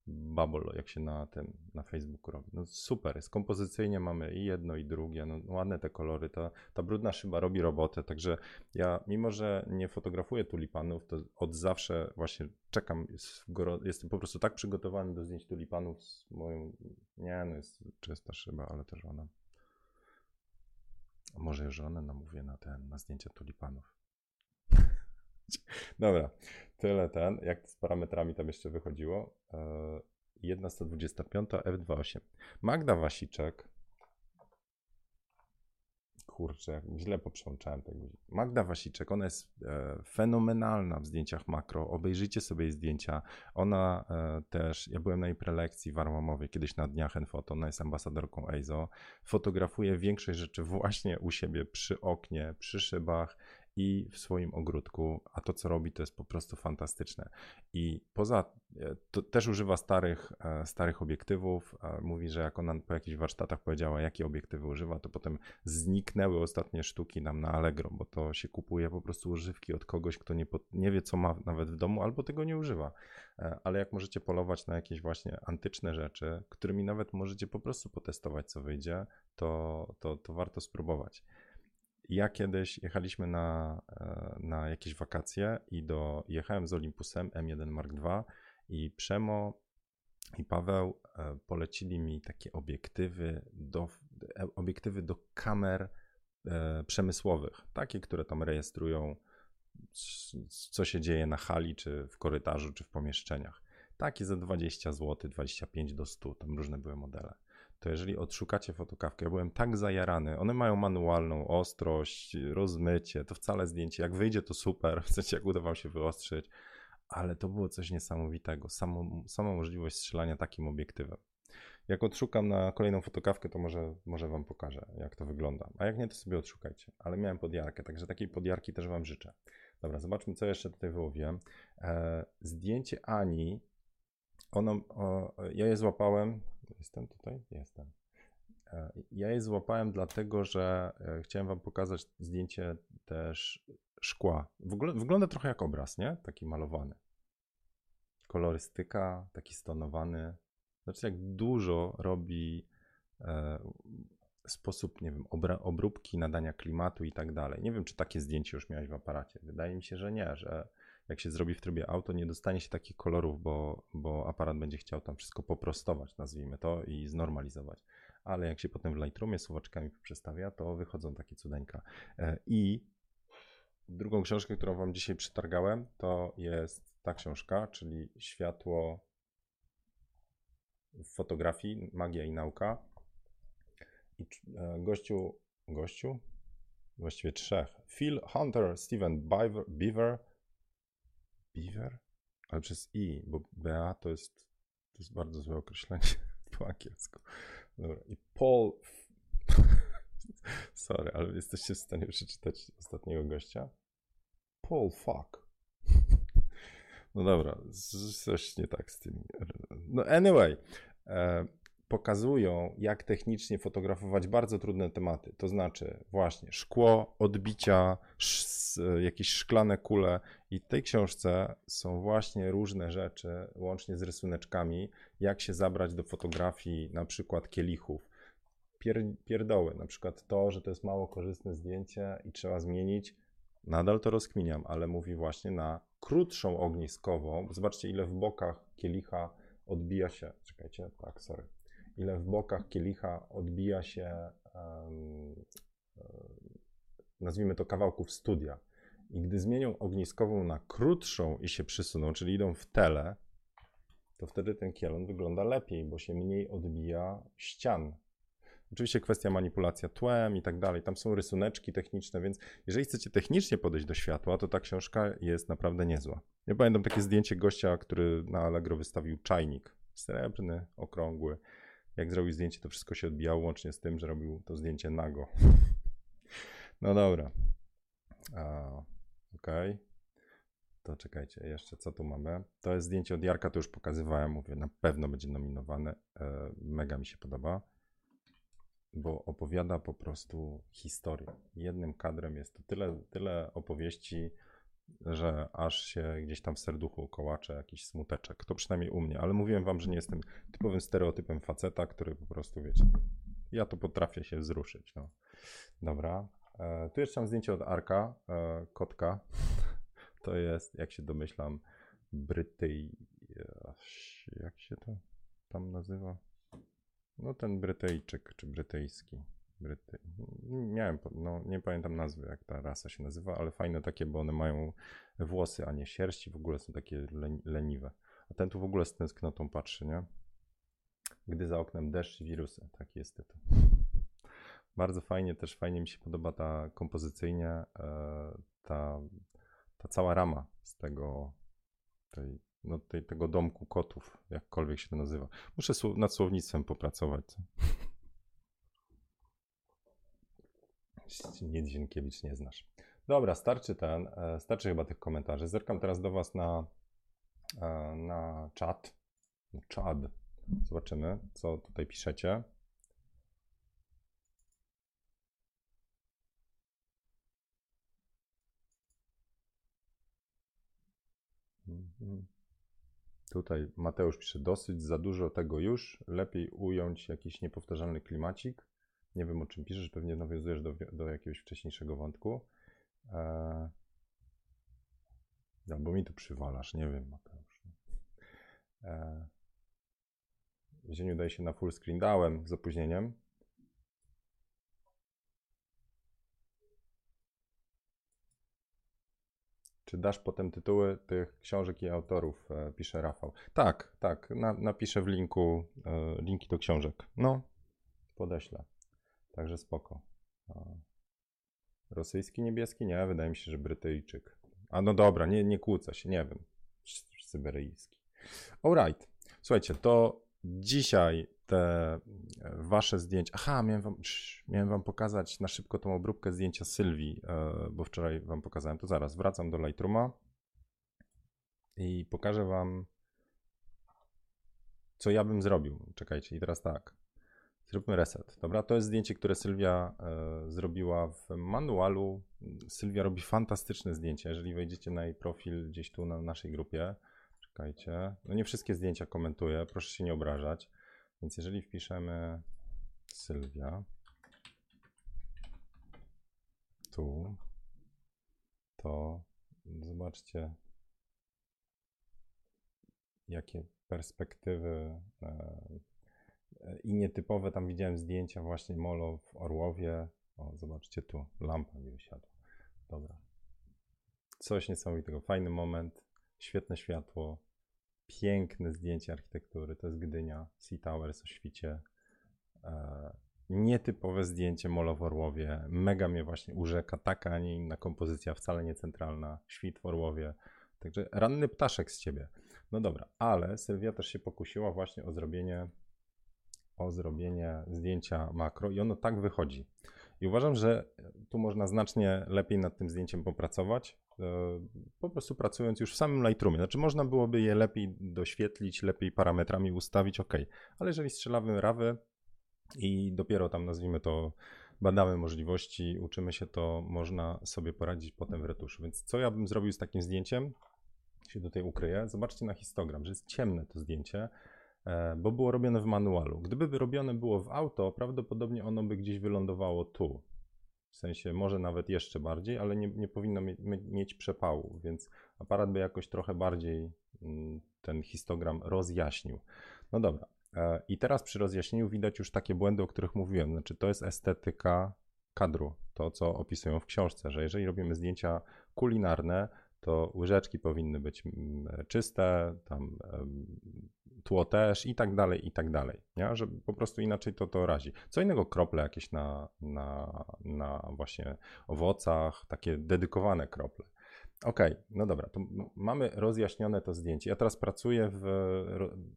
bubble, jak się na tym, na Facebooku robi. No super, jest kompozycyjnie mamy i jedno i drugie, no ładne te kolory, ta, ta brudna szyba robi robotę, także ja mimo, że nie fotografuję tulipanów, to od zawsze właśnie czekam, jest jestem po prostu tak przygotowany do zdjęć tulipanów z moją, nie no jest czysta szyba, ale też ona, może żonę namówię na ten, na zdjęcia tulipanów. Dobra, tyle ten. Jak z parametrami tam jeszcze wychodziło? E, jedna 125 F28. Magda Wasiczek. Kurczę, źle poprzączałem tego. Magda Wasiczek, ona jest e, fenomenalna w zdjęciach makro. Obejrzyjcie sobie jej zdjęcia. Ona e, też, ja byłem na jej prelekcji w Armamowie kiedyś na dniach Enfoto, ona jest ambasadorką EIZO. Fotografuje większość rzeczy właśnie u siebie przy oknie, przy szybach i w swoim ogródku, a to co robi to jest po prostu fantastyczne. I poza, e, to też używa starych, e, starych obiektywów, mówi, że jak ona po jakichś warsztatach powiedziała, jakie obiektywy używa, to potem zniknęły ostatnie sztuki nam na Allegro, bo to się kupuje po prostu używki od kogoś, kto nie, nie wie co ma nawet w domu albo tego nie używa. E, ale jak możecie polować na jakieś właśnie antyczne rzeczy, którymi nawet możecie po prostu potestować co wyjdzie, to, to, to warto spróbować. Ja kiedyś jechaliśmy na, e, na jakieś wakacje i do, jechałem z Olympusem M1 Mark II i Przemo i Paweł e, polecili mi takie obiektywy do, e, obiektywy do kamer przemysłowych, takie, które tam rejestrują, co się dzieje na hali, czy w korytarzu, czy w pomieszczeniach. Takie za 20 zł, 25 do 100, tam różne były modele to jeżeli odszukacie fotokawkę, ja byłem tak zajarany, one mają manualną ostrość, rozmycie, to wcale zdjęcie, jak wyjdzie to super, w sensie jak uda wam się wyostrzyć, ale to było coś niesamowitego, samo, sama możliwość strzelania takim obiektywem. Jak odszukam na kolejną fotokawkę, to może, może wam pokażę, jak to wygląda. A jak nie, to sobie odszukajcie. Ale miałem podjarkę, także takiej podjarki też wam życzę. Dobra, zobaczmy, co jeszcze tutaj wyłowiłem. E, zdjęcie Ani, ono, o, ja je złapałem, Jestem tutaj? Jestem. E, ja je złapałem dlatego, że e, chciałem wam pokazać zdjęcie też szkła. Wygląda trochę jak obraz, nie? Taki malowany. Kolorystyka, taki stonowany. Znaczy, jak dużo robi e, sposób, nie wiem, obróbki, nadania klimatu i tak dalej. Nie wiem, czy takie zdjęcie już miałeś w aparacie. Wydaje mi się, że nie, że jak się zrobi w trybie auto, nie dostanie się takich kolorów, bo, bo aparat będzie chciał tam wszystko poprostować, nazwijmy to, i znormalizować. Ale jak się potem w Lightroomie słowaczkami przestawia, to wychodzą takie cudeńka. E, I drugą książkę, którą wam dzisiaj przetargałem, to jest ta książka, czyli Światło w fotografii, magia i nauka. I e, gościu, gościu, właściwie trzech, Phil Hunter, Steven Beaver, Beaver? Ale przez i, bo BA to jest, to jest bardzo złe określenie po angielsku. Dobra, i Paul. Sorry, ale jesteście w stanie przeczytać ostatniego gościa? Paul fuck. No dobra, coś nie tak z tym. No anyway, e, pokazują, jak technicznie fotografować bardzo trudne tematy. To znaczy, właśnie szkło, odbicia, jakieś szklane kule. I w tej książce są właśnie różne rzeczy, łącznie z rysuneczkami, jak się zabrać do fotografii, na przykład kielichów. Pier, pierdoły, na przykład to, że to jest mało korzystne zdjęcie i trzeba zmienić. Nadal to rozkminiam, ale mówi właśnie na krótszą ogniskową. Zobaczcie, ile w bokach kielicha odbija się. Czekajcie, tak, sorry ile w bokach kielicha odbija się um, nazwijmy to kawałków studia. I gdy zmienią ogniskową na krótszą i się przysuną, czyli idą w tele, to wtedy ten kielon wygląda lepiej, bo się mniej odbija ścian. Oczywiście kwestia manipulacja tłem i tak dalej. Tam są rysuneczki techniczne, więc jeżeli chcecie technicznie podejść do światła, to ta książka jest naprawdę niezła. Ja pamiętam takie zdjęcie gościa, który na Allegro wystawił czajnik. Srebrny, okrągły. Jak zrobił zdjęcie, to wszystko się odbijało, łącznie z tym, że robił to zdjęcie nago. No dobra. Okay. To czekajcie, jeszcze co tu mamy? To jest zdjęcie od Jarka, to już pokazywałem, mówię, na pewno będzie nominowane. E, mega mi się podoba, bo opowiada po prostu historię. Jednym kadrem jest to tyle, tyle opowieści, że aż się gdzieś tam w serduchu kołacze jakiś smuteczek. To przynajmniej u mnie, ale mówiłem wam, że nie jestem typowym stereotypem faceta, który po prostu, wiecie, ja to potrafię się wzruszyć. No. Dobra. E, tu jeszcze mam zdjęcie od Arka, e, kotka. To jest, jak się domyślam, Brytyj... Jak się to tam nazywa? No ten Brytyjczyk, czy brytyjski. Bryty... Miałem, no nie pamiętam nazwy, jak ta rasa się nazywa, ale fajne takie, bo one mają włosy, a nie sierści, w ogóle są takie leniwe. A ten tu w ogóle z tęsknotą patrzy, nie? Gdy za oknem deszcz i wirusy, taki jest tytuł. Bardzo fajnie, też fajnie mi się podoba ta kompozycyjnie, e, ta, ta cała rama z tego, tej, no, tej, tego domku kotów, jakkolwiek się to nazywa. Muszę nad słownictwem popracować. Nic Zienkiewicz nie znasz. Dobra, starczy ten, e, starczy chyba tych komentarzy. Zerkam teraz do Was na, e, na czat. Czad. Zobaczymy, co tutaj piszecie. Mhm. Tutaj Mateusz pisze, dosyć za dużo tego już, lepiej ująć jakiś niepowtarzalny klimacik. Nie wiem o czym piszesz, pewnie nawiązujesz do, do jakiegoś wcześniejszego wątku. Eee, albo mi tu przywalasz, nie wiem Mateusz. Eee, Zieniu daje się na full screen, dałem z opóźnieniem. Czy dasz potem tytuły tych książek i autorów, e, pisze Rafał. Tak, tak, na, napiszę w linku e, linki do książek. No, podeślę. Także spoko. Rosyjski niebieski? Nie, wydaje mi się, że Brytyjczyk. A no dobra, nie, nie kłócę się, nie wiem. Syberyjski. Alright. Słuchajcie, to dzisiaj te e, wasze zdjęcia. Aha, miałem wam, miałem wam pokazać na szybko tą obróbkę zdjęcia Sylwii, e, bo wczoraj wam pokazałem. To zaraz wracam do Lightrooma i pokażę wam, co ja bym zrobił. Czekajcie, i teraz tak. Zróbmy reset. Dobra, to jest zdjęcie, które Sylwia e, zrobiła w manualu. Sylwia robi fantastyczne zdjęcia. Jeżeli wejdziecie na jej profil gdzieś tu na naszej grupie, czekajcie. No nie wszystkie zdjęcia komentuję, proszę się nie obrażać. Więc jeżeli wpiszemy Sylwia tu, to zobaczcie, jakie perspektywy e, i nietypowe. Tam widziałem zdjęcia właśnie Molo w Orłowie. O, zobaczcie tu, lampa mi wysiadła. Dobra. Coś niesamowitego. Fajny moment, świetne światło, piękne zdjęcie architektury. To jest Gdynia, Sea Towers o świcie. E, nietypowe zdjęcie Molo w Orłowie. Mega mnie właśnie urzeka. Taka, a nie inna kompozycja, wcale nie centralna. Świt w Orłowie. Także ranny ptaszek z ciebie. No dobra, ale Sylwia też się pokusiła właśnie o zrobienie o zrobienie zdjęcia makro i ono tak wychodzi. I uważam, że tu można znacznie lepiej nad tym zdjęciem popracować, e, po prostu pracując już w samym Lightroomie. Znaczy można byłoby je lepiej doświetlić, lepiej parametrami ustawić, ok, ale jeżeli strzelamy rawy i dopiero tam nazwijmy to badamy możliwości, uczymy się, to można sobie poradzić potem w retuszu. Więc co ja bym zrobił z takim zdjęciem? Się tutaj ukryję. Zobaczcie na histogram, że jest ciemne to zdjęcie, bo było robione w manualu. Gdyby robione było w auto, prawdopodobnie ono by gdzieś wylądowało tu. W sensie może nawet jeszcze bardziej, ale nie, nie powinno mieć, mieć przepału, więc aparat by jakoś trochę bardziej mm, ten histogram rozjaśnił. No dobra. E, I teraz przy rozjaśnieniu widać już takie błędy, o których mówiłem. Znaczy, to jest estetyka kadru, to co opisują w książce, że jeżeli robimy zdjęcia kulinarne, to łyżeczki powinny być mm, czyste, tam tło też i tak dalej, i tak dalej, nie? że po prostu inaczej to to razi. Co innego krople jakieś na, na, na właśnie owocach, takie dedykowane krople. Okej, okay, no dobra, to mamy rozjaśnione to zdjęcie. Ja teraz pracuję w.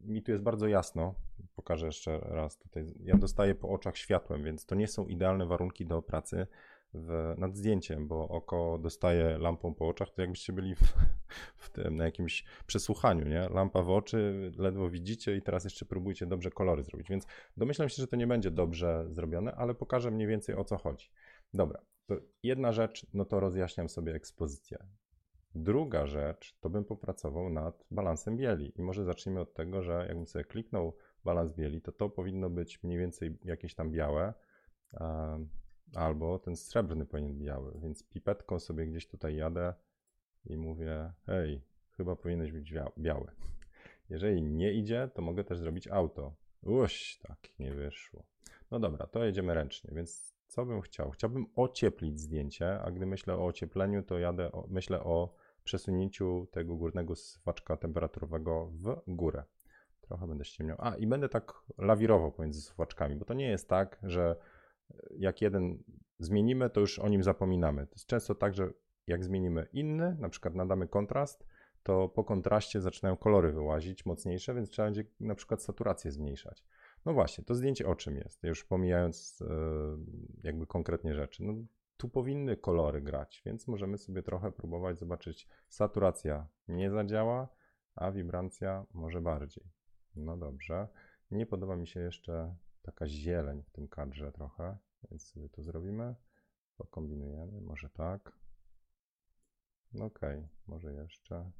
Mi tu jest bardzo jasno. Pokażę jeszcze raz tutaj. Ja dostaję po oczach światłem, więc to nie są idealne warunki do pracy w, nad zdjęciem, bo oko dostaje lampą po oczach, to jakbyście byli w, w tym, na jakimś przesłuchaniu, nie? Lampa w oczy, ledwo widzicie i teraz jeszcze próbujcie dobrze kolory zrobić. Więc domyślam się, że to nie będzie dobrze zrobione, ale pokażę mniej więcej o co chodzi. Dobra, to jedna rzecz, no to rozjaśniam sobie ekspozycję. Druga rzecz, to bym popracował nad balansem bieli. I może zacznijmy od tego, że jakbym sobie kliknął balans bieli, to to powinno być mniej więcej jakieś tam białe, albo ten srebrny powinien biały. Więc pipetką sobie gdzieś tutaj jadę i mówię, hej, chyba powinieneś być biały. Jeżeli nie idzie, to mogę też zrobić auto. Uś, tak, nie wyszło. No dobra, to jedziemy ręcznie, więc co bym chciał? Chciałbym ocieplić zdjęcie, a gdy myślę o ociepleniu, to jadę, o, myślę o przesunięciu tego górnego suwaczka temperaturowego w górę. Trochę będę ściemniał. A, i będę tak lawirował pomiędzy suwaczkami, bo to nie jest tak, że jak jeden zmienimy, to już o nim zapominamy. To jest często tak, że jak zmienimy inny, na przykład nadamy kontrast, to po kontraście zaczynają kolory wyłazić mocniejsze, więc trzeba będzie na przykład saturację zmniejszać. No właśnie, to zdjęcie o czym jest? Już pomijając e, jakby konkretnie rzeczy. No, tu powinny kolory grać, więc możemy sobie trochę próbować zobaczyć. Saturacja nie zadziała, a wibrancja może bardziej. No dobrze. Nie podoba mi się jeszcze taka zieleń w tym kadrze trochę, więc sobie to zrobimy. Pokombinujemy, może tak. No okej, okay, może jeszcze.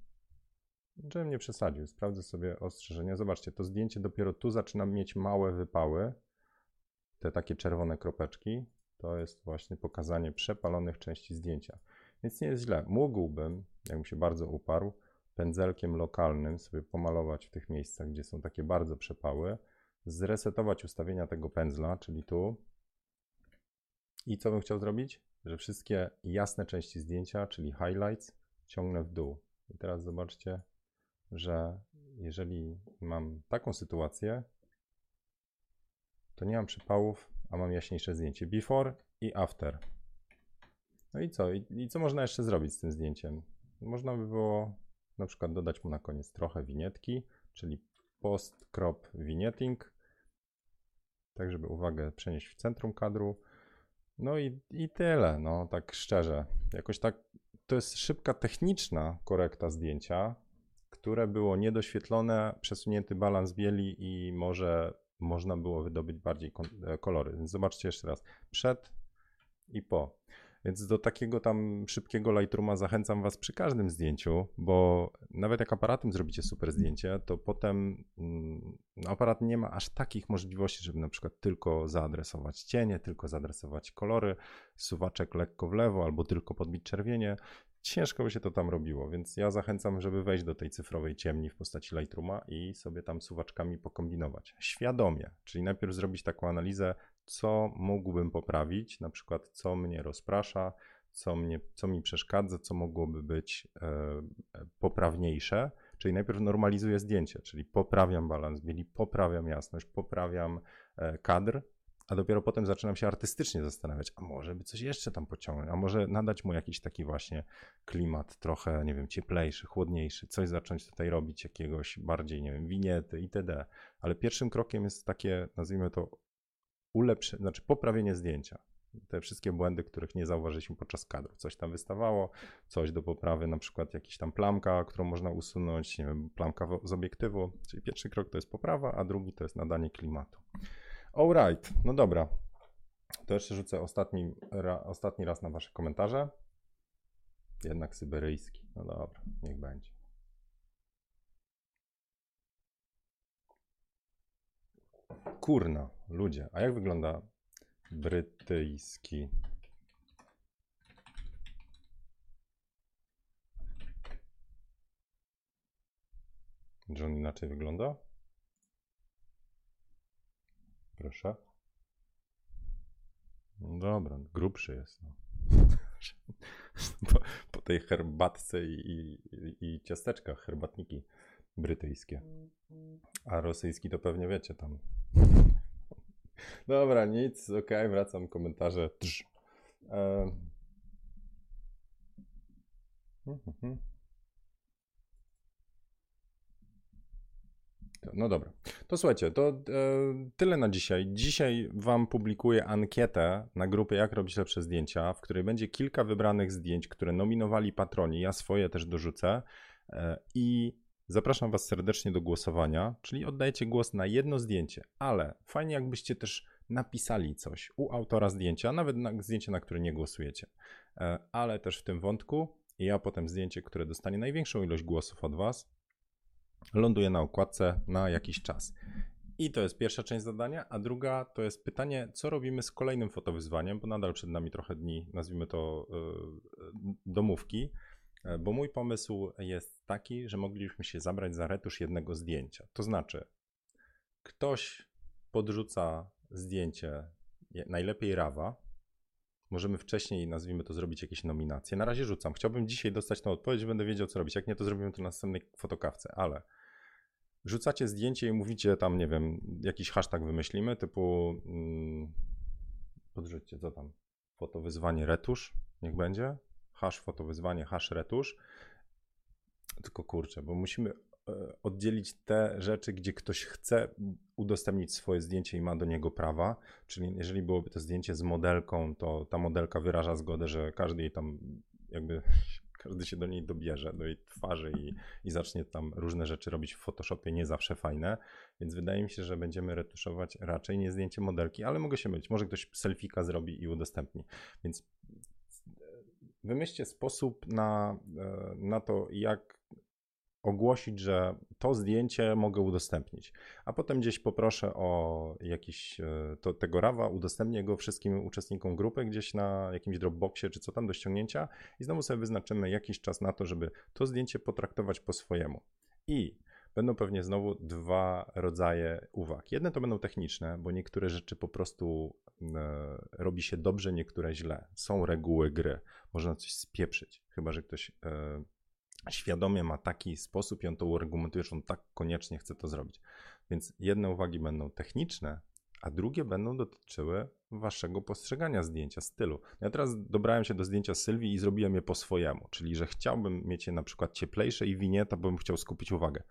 Żebym nie przesadził, sprawdzę sobie ostrzeżenia. Zobaczcie, to zdjęcie dopiero tu zaczyna mieć małe wypały. Te takie czerwone kropeczki to jest właśnie pokazanie przepalonych części zdjęcia. Więc nie jest źle. Mógłbym, jakbym się bardzo uparł, pędzelkiem lokalnym sobie pomalować w tych miejscach, gdzie są takie bardzo przepały, zresetować ustawienia tego pędzla, czyli tu. I co bym chciał zrobić? Że wszystkie jasne części zdjęcia, czyli highlights, ciągnę w dół. I teraz zobaczcie, że jeżeli mam taką sytuację, to nie mam przypałów, a mam jaśniejsze zdjęcie. Before i after. No i co? I, I, co można jeszcze zrobić z tym zdjęciem? Można by było na przykład dodać mu na koniec trochę winietki, czyli post crop vignetting, tak żeby uwagę przenieść w centrum kadru. No i, i tyle, no tak szczerze. Jakoś tak, to jest szybka techniczna korekta zdjęcia, które było niedoświetlone, przesunięty balans bieli i może można było wydobyć bardziej e, kolory. Zobaczcie jeszcze raz. Przed i po. Więc do takiego tam szybkiego Lightrooma zachęcam Was przy każdym zdjęciu, bo nawet jak aparatem zrobicie super zdjęcie, to potem mm, aparat nie ma aż takich możliwości, żeby na przykład tylko zaadresować cienie, tylko zaadresować kolory, suwaczek lekko w lewo albo tylko podbić czerwienie ciężko by się to tam robiło, więc ja zachęcam, żeby wejść do tej cyfrowej ciemni w postaci Lightrooma i sobie tam suwaczkami pokombinować. Świadomie, czyli najpierw zrobić taką analizę, co mógłbym poprawić, na przykład co mnie rozprasza, co, mnie, co mi przeszkadza, co mogłoby być e, poprawniejsze. Czyli najpierw normalizuję zdjęcie, czyli poprawiam balans bieli, poprawiam jasność, poprawiam e, kadr, a dopiero potem zaczynam się artystycznie zastanawiać, a może by coś jeszcze tam pociągnąć, a może nadać mu jakiś taki właśnie klimat trochę, nie wiem, cieplejszy, chłodniejszy, coś zacząć tutaj robić, jakiegoś bardziej, nie wiem, winiety itd. Ale pierwszym krokiem jest takie, nazwijmy to, ulepszenie, znaczy poprawienie zdjęcia. Te wszystkie błędy, których nie zauważyliśmy podczas kadru. Coś tam wystawało, coś do poprawy, na przykład jakiś tam plamka, którą można usunąć, nie wiem, plamka z obiektywu. Czyli pierwszy krok to jest poprawa, a drugi to jest nadanie klimatu. Alright, no dobra. To jeszcze rzucę ostatni, ra, ostatni raz na Wasze komentarze. Jednak syberyjski. No dobra, niech będzie. Kurna, ludzie. A jak wygląda brytyjski? John inaczej wygląda? Proszę. No dobra, grubszy jest. No. po, po, tej herbatce i, i, i ciasteczkach, herbatniki brytyjskie. A rosyjski to pewnie wiecie tam. Dobra, nic, okay, wracam, komentarze. E... No dobra. To słuchajcie, to e, tyle na dzisiaj. Dzisiaj Wam publikuję ankietę na grupie Jak robić lepsze zdjęcia, w której będzie kilka wybranych zdjęć, które nominowali patroni. Ja swoje też dorzucę. E, I zapraszam Was serdecznie do głosowania, czyli oddajecie głos na jedno zdjęcie, ale fajnie jakbyście też napisali coś u autora zdjęcia, nawet na zdjęcie, na które nie głosujecie, e, ale też w tym wątku. I ja potem zdjęcie, które dostanie największą ilość głosów od Was, ląduje na okładce na jakiś czas. I to jest pierwsza część zadania, a druga to jest pytanie, co robimy z kolejnym fotowyzwaniem, bo nadal przed nami trochę dni, nazwijmy to yy, domówki, bo mój pomysł jest taki, że moglibyśmy się zabrać za retusz jednego zdjęcia. To znaczy, ktoś podrzuca zdjęcie, najlepiej rawa, możemy wcześniej, nazwijmy to, zrobić jakieś nominacje. Na razie rzucam. Chciałbym dzisiaj dostać tą odpowiedź, będę wiedział, co robić. Jak nie, to zrobimy to na następnej fotokawce, ale rzucacie zdjęcie i mówicie tam, nie wiem, jakiś hashtag wymyślimy, typu hmm, podrzućcie, co tam, fotowyzwanie retusz, niech będzie, hash fotowyzwanie, hash retusz. Tylko kurczę, bo musimy E, oddzielić te rzeczy, gdzie ktoś chce udostępnić swoje zdjęcie i ma do niego prawa. Czyli jeżeli byłoby to zdjęcie z modelką, to ta modelka wyraża zgodę, że każdy jej tam jakby każdy się do niej dobierze, do jej twarzy i, i zacznie tam różne rzeczy robić w Photoshopie, nie zawsze fajne, więc wydaje mi się, że będziemy retuszować raczej nie zdjęcie modelki, ale mogę się mylić, może ktoś selfika zrobi i udostępni, więc wymyślcie sposób na, e, na to, jak ogłosić, że to zdjęcie mogę udostępnić, a potem gdzieś poproszę o jakiś e, to, tego rawa, udostępnię go wszystkim uczestnikom grupy gdzieś na jakimś Dropboxie czy co tam do ściągnięcia i znowu sobie wyznaczymy jakiś czas na to, żeby to zdjęcie potraktować po swojemu. I będą pewnie znowu dwa rodzaje uwag. Jedne to będą techniczne, bo niektóre rzeczy po prostu e, robi się dobrze, niektóre źle. Są reguły gry, można coś spieprzyć, chyba że ktoś e, świadomie ma taki sposób i on to uargumentuje, że on tak koniecznie chce to zrobić. Więc jedne uwagi będą techniczne, a drugie będą dotyczyły waszego postrzegania zdjęcia, stylu. Ja teraz dobrałem się do zdjęcia Sylwii i zrobiłem je po swojemu, czyli że chciałbym mieć je na przykład cieplejsze i winieta, bo bym chciał skupić uwagę.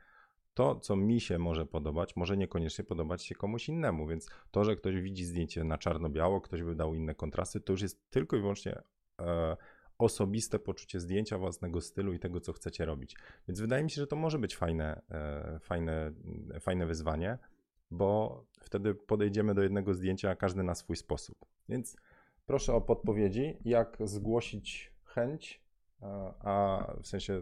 To, co mi się może podobać, może niekoniecznie podobać się komuś innemu, więc to, że ktoś widzi zdjęcie na czarno-biało, ktoś by dał inne kontrasty, to już jest tylko i wyłącznie e, osobiste poczucie zdjęcia, własnego stylu i tego, co chcecie robić. Więc wydaje mi się, że to może być fajne, e, fajne, fajne wyzwanie, bo wtedy podejdziemy do jednego zdjęcia, każdy na swój sposób. Więc proszę o podpowiedzi, jak zgłosić chęć, a w sensie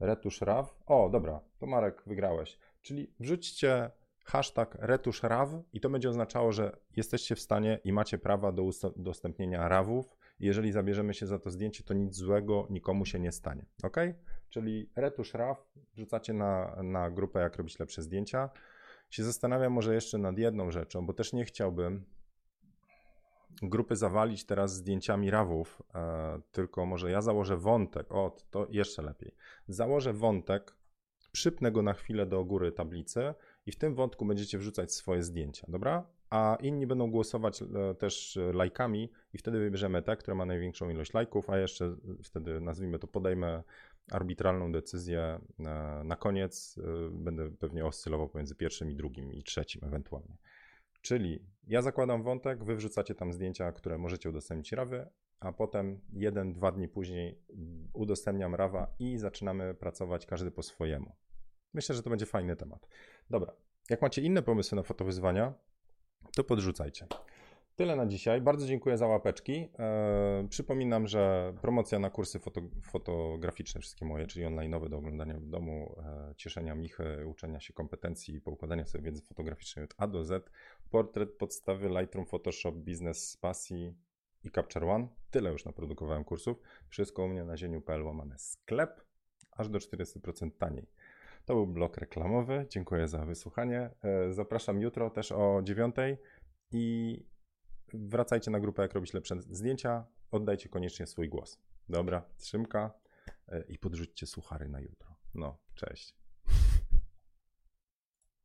retusz RAW. O, dobra, to Marek wygrałeś. Czyli wrzućcie hashtag retusz RAW i to będzie oznaczało, że jesteście w stanie i macie prawa do udostępnienia RAWów jeżeli zabierzemy się za to zdjęcie, to nic złego nikomu się nie stanie. Ok? Czyli retusz RAW wrzucacie na, na grupę, jak robić lepsze zdjęcia. Się zastanawiam może jeszcze nad jedną rzeczą, bo też nie chciałbym grupy zawalić teraz zdjęciami rawów, e, tylko może ja założę wątek, o, to jeszcze lepiej. Założę wątek, przypnę go na chwilę do góry tablicy i w tym wątku będziecie wrzucać swoje zdjęcia, dobra? a inni będą głosować e, też e, lajkami i wtedy wybierzemy te, które ma największą ilość lajków, a jeszcze wtedy nazwijmy to, podejmę arbitralną decyzję na koniec. E, będę pewnie oscylował pomiędzy pierwszym i drugim i trzecim ewentualnie. Czyli ja zakładam wątek, wy wrzucacie tam zdjęcia, które możecie udostępnić rawy, a potem jeden, dwa dni później udostępniam rawa i zaczynamy pracować każdy po swojemu. Myślę, że to będzie fajny temat. Dobra, jak macie inne pomysły na fotowyzwania, to podrzucajcie. Tyle na dzisiaj. Bardzo dziękuję za łapeczki. E, przypominam, że promocja na kursy foto, fotograficzne, wszystkie moje, czyli online'owe do oglądania w domu, e, cieszenia michy, uczenia się kompetencji i poukładania sobie wiedzy fotograficznej od A do Z. Portret, podstawy, Lightroom, Photoshop, biznes z i Capture One. Tyle już naprodukowałem kursów. Wszystko u mnie na zieniu.pl łamane sklep, aż do 40% taniej. To był blok reklamowy. Dziękuję za wysłuchanie. E, zapraszam jutro też o dziewiątej i wracajcie na grupę, jak robić lepsze zdjęcia. Oddajcie koniecznie swój głos. Dobra, trzymka e, i podrzućcie suchary na jutro. No, cześć.